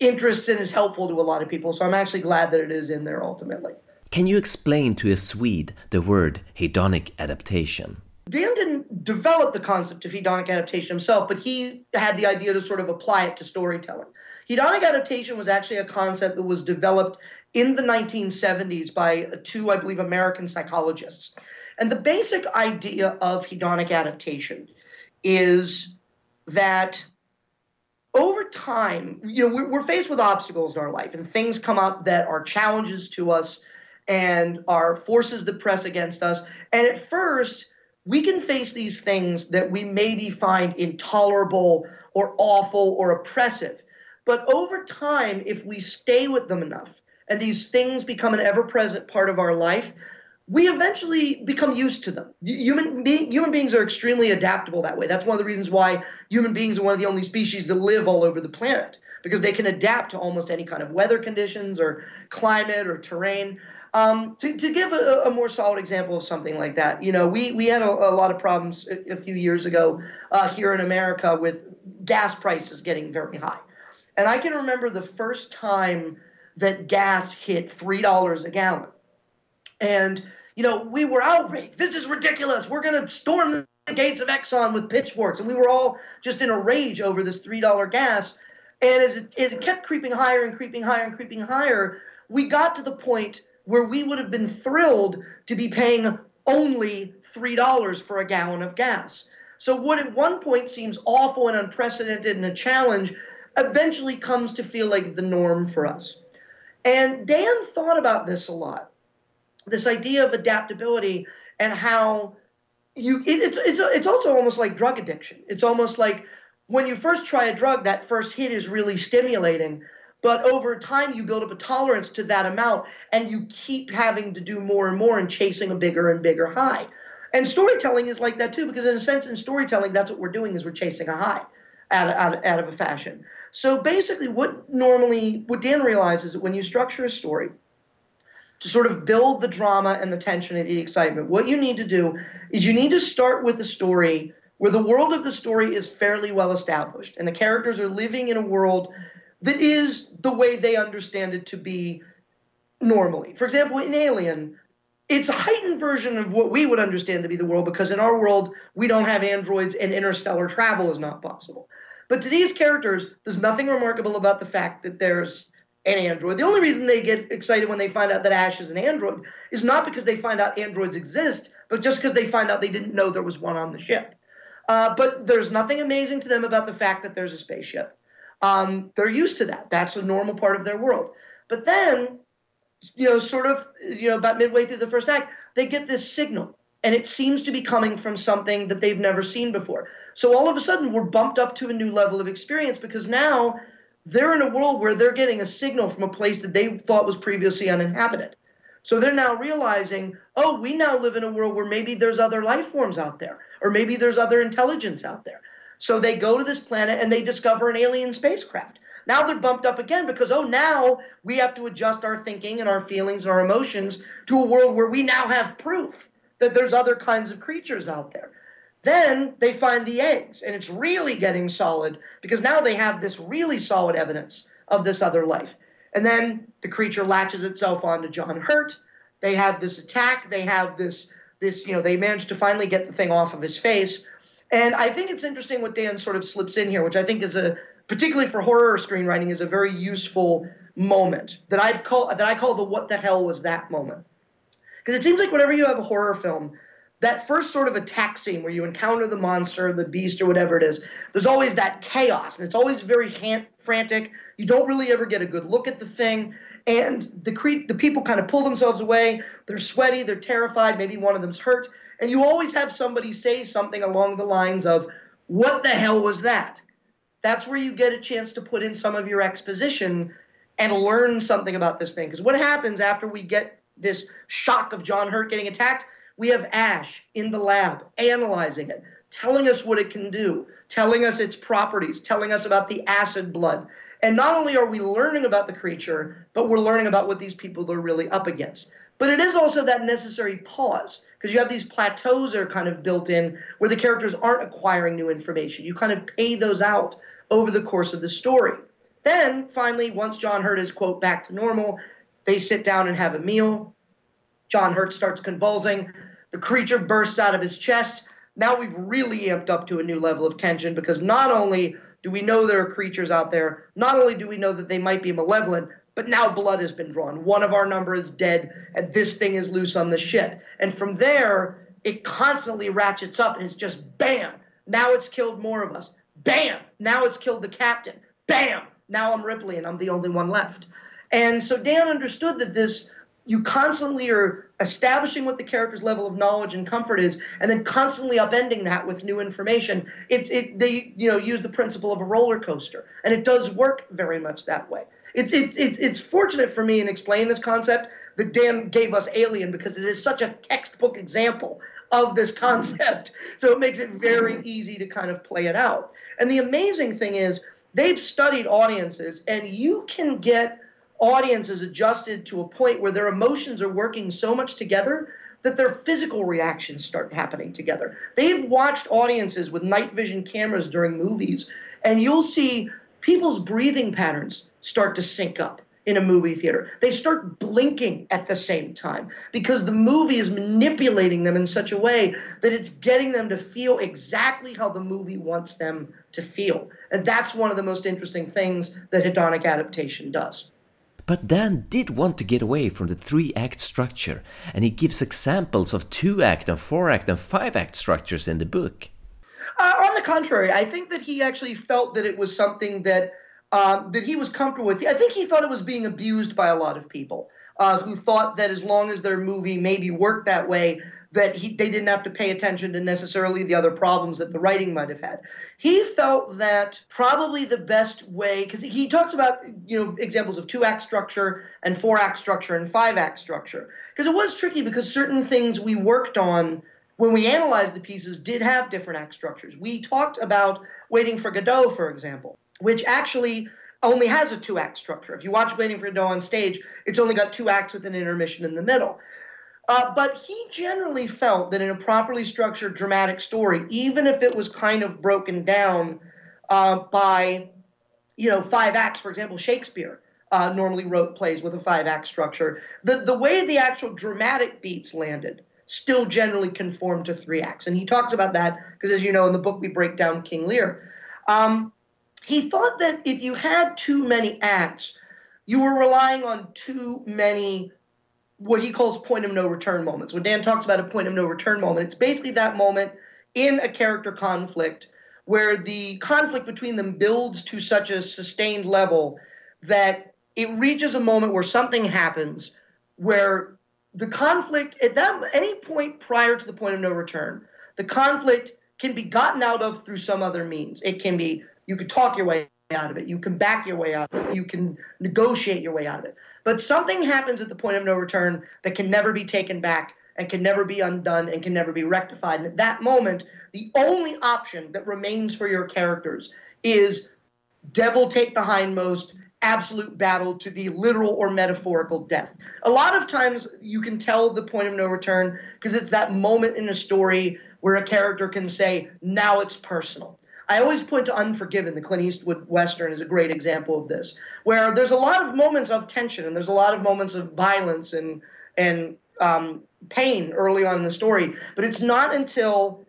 interests and is helpful to a lot of people. So I'm actually glad that it is in there ultimately. Can you explain to a Swede the word hedonic adaptation? Dan didn't develop the concept of hedonic adaptation himself, but he had the idea to sort of apply it to storytelling. Hedonic adaptation was actually a concept that was developed in the 1970s by uh, two, I believe, American psychologists. And the basic idea of hedonic adaptation is that over time, you know, we're faced with obstacles in our life and things come up that are challenges to us and are forces that press against us. And at first, we can face these things that we maybe find intolerable or awful or oppressive. But over time, if we stay with them enough and these things become an ever present part of our life, we eventually become used to them. Human, be, human beings are extremely adaptable that way. That's one of the reasons why human beings are one of the only species that live all over the planet because they can adapt to almost any kind of weather conditions or climate or terrain. Um, to, to give a, a, more solid example of something like that, you know, we, we had a, a lot of problems a, a few years ago uh, here in America with gas prices getting very high. And I can remember the first time that gas hit $3 a gallon. And, you know, we were outraged. This is ridiculous. We're going to storm the gates of Exxon with pitchforks. And we were all just in a rage over this $3 gas. And as it, as it kept creeping higher and creeping higher and creeping higher, we got to the point – where we would have been thrilled to be paying only $3 for a gallon of gas. So, what at one point seems awful and unprecedented and a challenge eventually comes to feel like the norm for us. And Dan thought about this a lot this idea of adaptability and how you it, it's, it's it's also almost like drug addiction it's almost like when you first try a drug that first hit is really stimulating but over time, you build up a tolerance to that amount and you keep having to do more and more and chasing a bigger and bigger high. And storytelling is like that too, because in a sense, in storytelling, that's what we're doing is we're chasing a high out of, out, of, out of a fashion. So basically, what normally, what Dan realizes is that when you structure a story, to sort of build the drama and the tension and the excitement, what you need to do is you need to start with the story where the world of the story is fairly well established and the characters are living in a world that is the way they understand it to be normally. For example, in Alien, it's a heightened version of what we would understand to be the world because in our world, we don't have androids and interstellar travel is not possible. But to these characters, there's nothing remarkable about the fact that there's an android. The only reason they get excited when they find out that Ash is an android is not because they find out androids exist, but just because they find out they didn't know there was one on the ship. Uh, but there's nothing amazing to them about the fact that there's a spaceship um, they're used to that. That's a normal part of their world. But then, you know, sort of, you know, about midway through the first act, they get this signal, and it seems to be coming from something that they've never seen before. So all of a sudden, we're bumped up to a new level of experience because now they're in a world where they're getting a signal from a place that they thought was previously uninhabited. So they're now realizing, oh, we now live in a world where maybe there's other life forms out there, or maybe there's other intelligence out there. So they go to this planet and they discover an alien spacecraft. Now they're bumped up again because, oh, now we have to adjust our thinking and our feelings and our emotions to a world where we now have proof that there's other kinds of creatures out there. Then they find the eggs, and it's really getting solid because now they have this really solid evidence of this other life. And then the creature latches itself onto John Hurt. They have this attack. They have this, this, you know, they manage to finally get the thing off of his face. And I think it's interesting what Dan sort of slips in here, which I think is a particularly for horror screenwriting is a very useful moment that I've call that I call the what the hell was that moment. Because it seems like whenever you have a horror film, that first sort of attack scene where you encounter the monster, the beast, or whatever it is, there's always that chaos, and it's always very frantic. You don't really ever get a good look at the thing, and the cre- the people kind of pull themselves away. They're sweaty, they're terrified. Maybe one of them's hurt, and you always have somebody say something along the lines of, "What the hell was that?" That's where you get a chance to put in some of your exposition and learn something about this thing. Because what happens after we get this shock of John Hurt getting attacked? We have Ash in the lab analyzing it, telling us what it can do, telling us its properties, telling us about the acid blood. And not only are we learning about the creature, but we're learning about what these people are really up against. But it is also that necessary pause because you have these plateaus that are kind of built in where the characters aren't acquiring new information. You kind of pay those out over the course of the story. Then, finally, once John Hurt is, quote, back to normal, they sit down and have a meal. John Hurt starts convulsing. The creature bursts out of his chest. Now we've really amped up to a new level of tension because not only do we know there are creatures out there, not only do we know that they might be malevolent, but now blood has been drawn. One of our number is dead, and this thing is loose on the ship. And from there, it constantly ratchets up, and it's just bam. Now it's killed more of us. Bam. Now it's killed the captain. Bam. Now I'm Ripley, and I'm the only one left. And so Dan understood that this you constantly are establishing what the character's level of knowledge and comfort is, and then constantly upending that with new information. It, it they you know use the principle of a roller coaster, and it does work very much that way. It's it, it, it's fortunate for me in explaining this concept that Dan gave us Alien because it is such a textbook example of this concept. So it makes it very easy to kind of play it out. And the amazing thing is they've studied audiences, and you can get audiences adjusted to a point where their emotions are working so much together that their physical reactions start happening together. They've watched audiences with night vision cameras during movies, and you'll see people's breathing patterns start to sync up in a movie theater. They start blinking at the same time because the movie is manipulating them in such a way that it's getting them to feel exactly how the movie wants them to feel. And that's one of the most interesting things that hedonic adaptation does. But Dan did want to get away from the three act structure, and he gives examples of two act and four act and five act structures in the book. Uh, on the contrary, I think that he actually felt that it was something that uh, that he was comfortable with. I think he thought it was being abused by a lot of people uh, who thought that as long as their movie maybe worked that way, that he, they didn't have to pay attention to necessarily the other problems that the writing might have had. He felt that probably the best way, because he talks about you know examples of two act structure and four act structure and five act structure, because it was tricky because certain things we worked on when we analyzed the pieces did have different act structures. We talked about Waiting for Godot, for example, which actually only has a two act structure. If you watch Waiting for Godot on stage, it's only got two acts with an intermission in the middle. Uh, but he generally felt that in a properly structured dramatic story, even if it was kind of broken down uh, by, you know, five acts, for example, Shakespeare uh, normally wrote plays with a five act structure, the, the way the actual dramatic beats landed still generally conformed to three acts. And he talks about that because, as you know, in the book we break down King Lear. Um, he thought that if you had too many acts, you were relying on too many what he calls point of no return moments. When Dan talks about a point of no return moment, it's basically that moment in a character conflict where the conflict between them builds to such a sustained level that it reaches a moment where something happens where the conflict at that any point prior to the point of no return, the conflict can be gotten out of through some other means. It can be you could talk your way out of it, you can back your way out of it, you can negotiate your way out of it. But something happens at the point of no return that can never be taken back and can never be undone and can never be rectified. And at that moment, the only option that remains for your characters is devil take the hindmost, absolute battle to the literal or metaphorical death. A lot of times you can tell the point of no return because it's that moment in a story where a character can say, now it's personal. I always point to Unforgiven, the Clint Eastwood Western, is a great example of this, where there's a lot of moments of tension and there's a lot of moments of violence and and um, pain early on in the story, but it's not until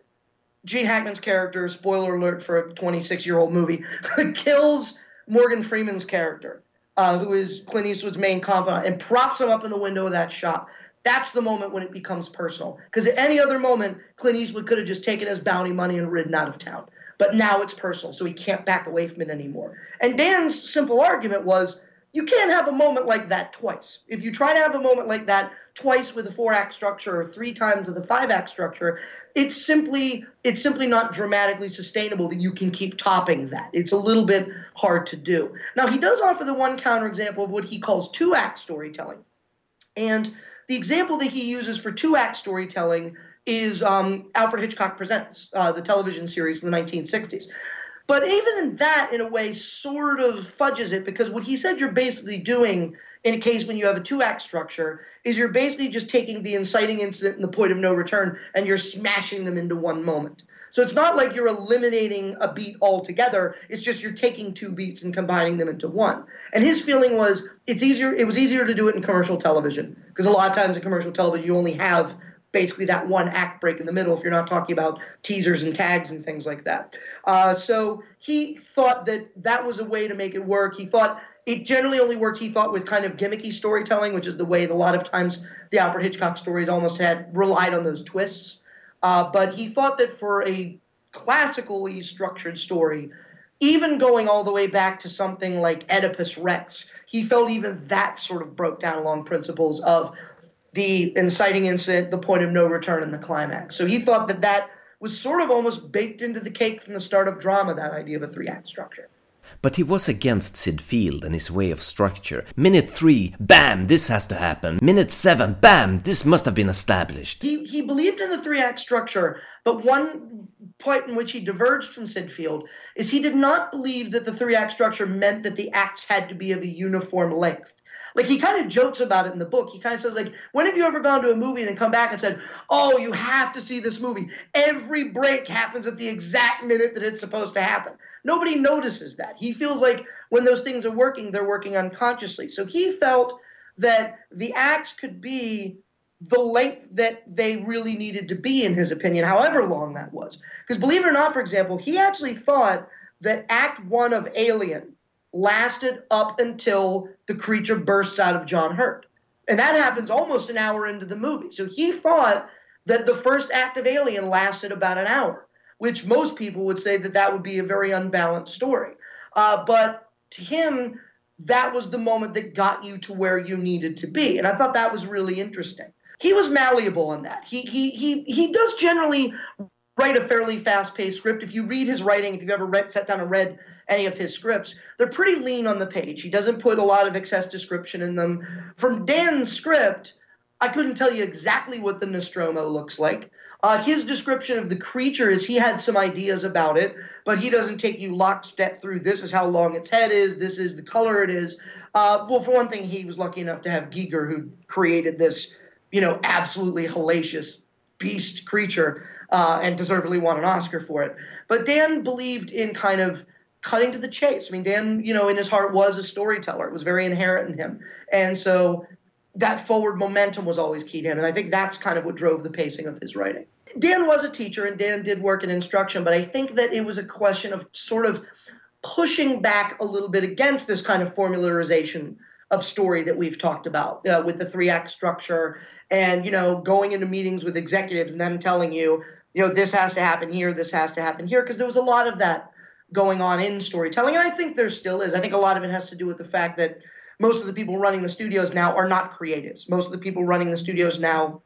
Gene Hackman's character, spoiler alert for a 26 year old movie, kills Morgan Freeman's character, uh, who is Clint Eastwood's main confidant, and props him up in the window of that shop. that's the moment when it becomes personal. Because at any other moment, Clint Eastwood could have just taken his bounty money and ridden out of town. But now it's personal, so he can't back away from it anymore. And Dan's simple argument was you can't have a moment like that twice. If you try to have a moment like that twice with a four act structure or three times with a five act structure, it's simply it's simply not dramatically sustainable that you can keep topping that. It's a little bit hard to do. Now he does offer the one counterexample of what he calls two act storytelling. And the example that he uses for two act storytelling is um, Alfred Hitchcock Presents, uh, the television series in the 1960s. But even in that, in a way, sort of fudges it because what he said you're basically doing in a case when you have a two act structure is you're basically just taking the inciting incident and the point of no return and you're smashing them into one moment. So it's not like you're eliminating a beat altogether. It's just you're taking two beats and combining them into one. And his feeling was it's easier. It was easier to do it in commercial television because a lot of times in commercial television you only have basically that one act break in the middle if you're not talking about teasers and tags and things like that. Uh, so he thought that that was a way to make it work. He thought it generally only worked, he thought, with kind of gimmicky storytelling, which is the way a lot of times the Alfred Hitchcock stories almost had relied on those twists. Uh, but he thought that for a classically structured story, even going all the way back to something like Oedipus Rex, he felt even that sort of broke down along principles of the inciting incident, the point of no return, and the climax. So he thought that that was sort of almost baked into the cake from the start of drama, that idea of a three act structure. But he was against Syd Field and his way of structure. Minute three, bam, this has to happen. Minute seven, bam, this must have been established. He, he believed in the three act structure, but one point in which he diverged from Syd Field is he did not believe that the three act structure meant that the acts had to be of a uniform length. Like he kind of jokes about it in the book. He kind of says like, "When have you ever gone to a movie and then come back and said, "Oh, you have to see this movie. Every break happens at the exact minute that it's supposed to happen." Nobody notices that. He feels like when those things are working, they're working unconsciously. So he felt that the acts could be the length that they really needed to be, in his opinion, however long that was. Because believe it or not, for example, he actually thought that Act One of Alien lasted up until the creature bursts out of John Hurt. And that happens almost an hour into the movie. So he thought that the first act of Alien lasted about an hour which most people would say that that would be a very unbalanced story. Uh, but to him, that was the moment that got you to where you needed to be. And I thought that was really interesting. He was malleable in that. He he he he does generally write a fairly fast-paced script. If you read his writing, if you've ever read, sat down and read any of his scripts, they're pretty lean on the page. He doesn't put a lot of excess description in them. From Dan's script, I couldn't tell you exactly what the Nostromo looks like. Uh, his description of the creature is he had some ideas about it, but he doesn't take you lockstep through this is how long its head is, this is the color it is. Uh, well, for one thing, he was lucky enough to have Giger, who created this, you know, absolutely hellacious beast creature, uh, and deservedly won an Oscar for it. But Dan believed in kind of cutting to the chase. I mean, Dan, you know, in his heart was a storyteller. It was very inherent in him. And so that forward momentum was always key to him. And I think that's kind of what drove the pacing of his writing. Dan was a teacher and Dan did work in instruction, but I think that it was a question of sort of pushing back a little bit against this kind of formularization of story that we've talked about uh, with the three act structure and you know going into meetings with executives and them telling you you know this has to happen here this has to happen here because there was a lot of that going on in storytelling and i think there still is i think a lot of it has to do with the fact that most of the people running the studios now are not creatives. Most of the people running the studios now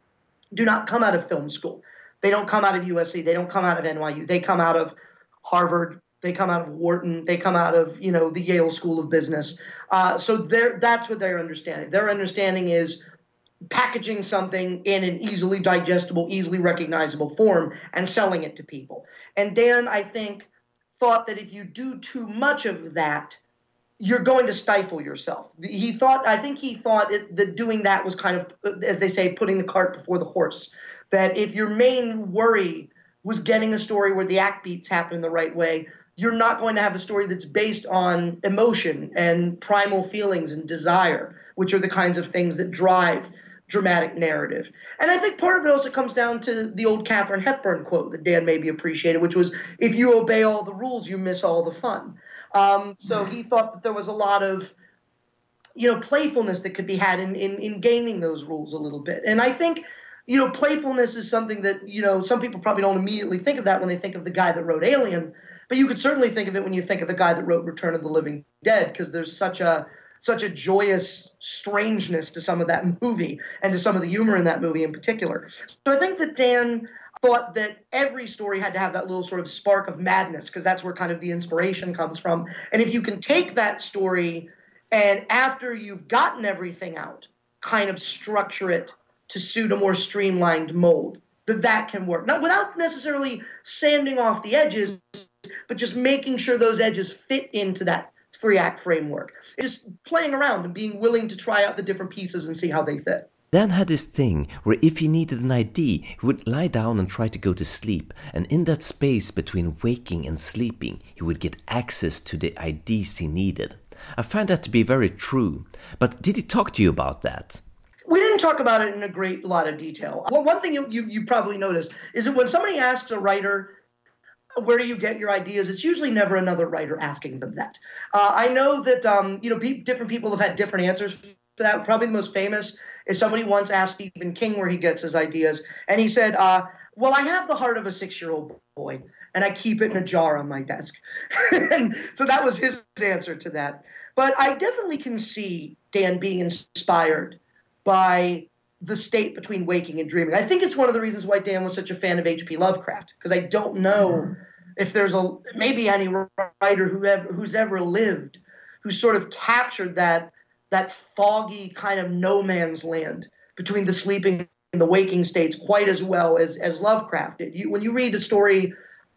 do not come out of film school. They don't come out of USC. They don't come out of NYU. They come out of Harvard. They come out of Wharton. They come out of you know the Yale School of Business. Uh, so there that's what they're understanding. Their understanding is packaging something in an easily digestible, easily recognizable form and selling it to people. And Dan, I think, thought that if you do too much of that, you're going to stifle yourself. He thought, I think he thought it, that doing that was kind of, as they say, putting the cart before the horse. That if your main worry was getting a story where the act beats happen in the right way, you're not going to have a story that's based on emotion and primal feelings and desire, which are the kinds of things that drive dramatic narrative. And I think part of it also comes down to the old Katharine Hepburn quote that Dan maybe appreciated, which was, if you obey all the rules, you miss all the fun. Um, so he thought that there was a lot of you know, playfulness that could be had in, in, in gaming those rules a little bit. And I think, you know, playfulness is something that, you know, some people probably don't immediately think of that when they think of the guy that wrote Alien, but you could certainly think of it when you think of the guy that wrote Return of the Living Dead, because there's such a such a joyous strangeness to some of that movie and to some of the humor in that movie in particular. So I think that Dan thought that every story had to have that little sort of spark of madness because that's where kind of the inspiration comes from. And if you can take that story and after you've gotten everything out, kind of structure it to suit a more streamlined mold. That that can work. Not without necessarily sanding off the edges, but just making sure those edges fit into that three act framework. Just playing around and being willing to try out the different pieces and see how they fit. Dan had this thing where if he needed an ID, he would lie down and try to go to sleep, and in that space between waking and sleeping, he would get access to the IDs he needed. I find that to be very true. But did he talk to you about that? We didn't talk about it in a great lot of detail. Well, one thing you, you, you probably noticed is that when somebody asks a writer, where do you get your ideas? It's usually never another writer asking them that. Uh, I know that um, you know different people have had different answers for that. Probably the most famous is somebody once asked Stephen King where he gets his ideas, and he said, uh, "Well, I have the heart of a six-year-old boy, and I keep it in a jar on my desk." and so that was his answer to that. But I definitely can see Dan being inspired by the state between waking and dreaming. I think it's one of the reasons why Dan was such a fan of H.P. Lovecraft because I don't know if there's a maybe any writer who ever, who's ever lived who sort of captured that that foggy kind of no man's land between the sleeping and the waking states quite as well as as Lovecraft did. You, when you read a story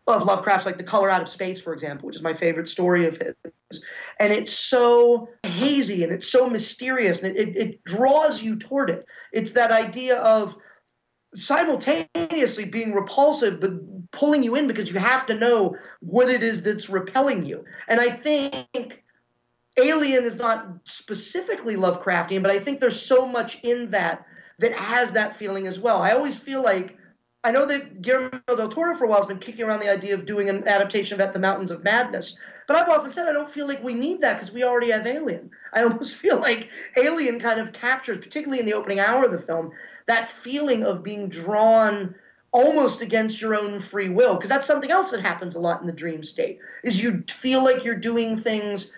of Lovecraft's, like The Color Out of Space, for example, which is my favorite story of his. And it's so hazy and it's so mysterious and it, it, it draws you toward it. It's that idea of simultaneously being repulsive but pulling you in because you have to know what it is that's repelling you. And I think Alien is not specifically Lovecraftian, but I think there's so much in that that has that feeling as well. I always feel like I know that Guillermo del Toro for a while has been kicking around the idea of doing an adaptation of At the Mountains of Madness. But I've often said I don't feel like we need that because we already have Alien. I almost feel like Alien kind of captures, particularly in the opening hour of the film, that feeling of being drawn almost against your own free will. Because that's something else that happens a lot in the dream state, is you feel like you're doing things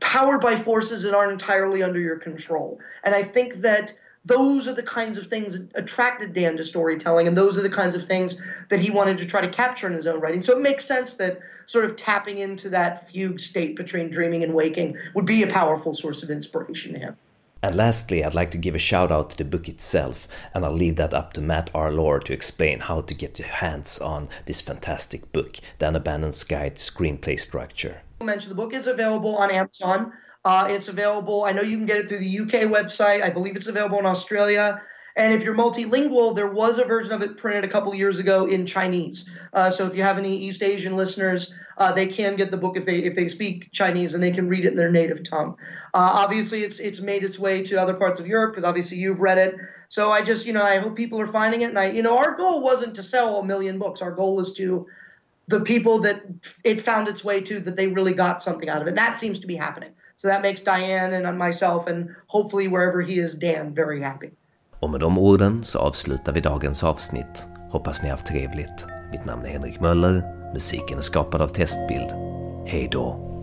powered by forces that aren't entirely under your control. And I think that – those are the kinds of things that attracted Dan to storytelling, and those are the kinds of things that he wanted to try to capture in his own writing. So it makes sense that sort of tapping into that fugue state between dreaming and waking would be a powerful source of inspiration to him. And lastly, I'd like to give a shout out to the book itself, and I'll leave that up to Matt R. Lohr to explain how to get your hands on this fantastic book, The Dan O'Bannon Guide Screenplay Structure. I mentioned the book is available on Amazon. Uh, it's available. I know you can get it through the UK website. I believe it's available in Australia. And if you're multilingual, there was a version of it printed a couple years ago in Chinese. Uh, so if you have any East Asian listeners, uh, they can get the book if they if they speak Chinese and they can read it in their native tongue. Uh, obviously, it's it's made its way to other parts of Europe because obviously you've read it. So I just you know I hope people are finding it. And I you know our goal wasn't to sell a million books. Our goal was to the people that it found its way to that they really got something out of it. And that seems to be happening. So that makes Diane and myself and hopefully wherever he is Dan very happy. Och med de orden så avslutar vi dagens avsnitt. Hoppas ni haft trevligt. Mitt namn är Henrik Möller. Musiken är skapad av Testbild. Hej då!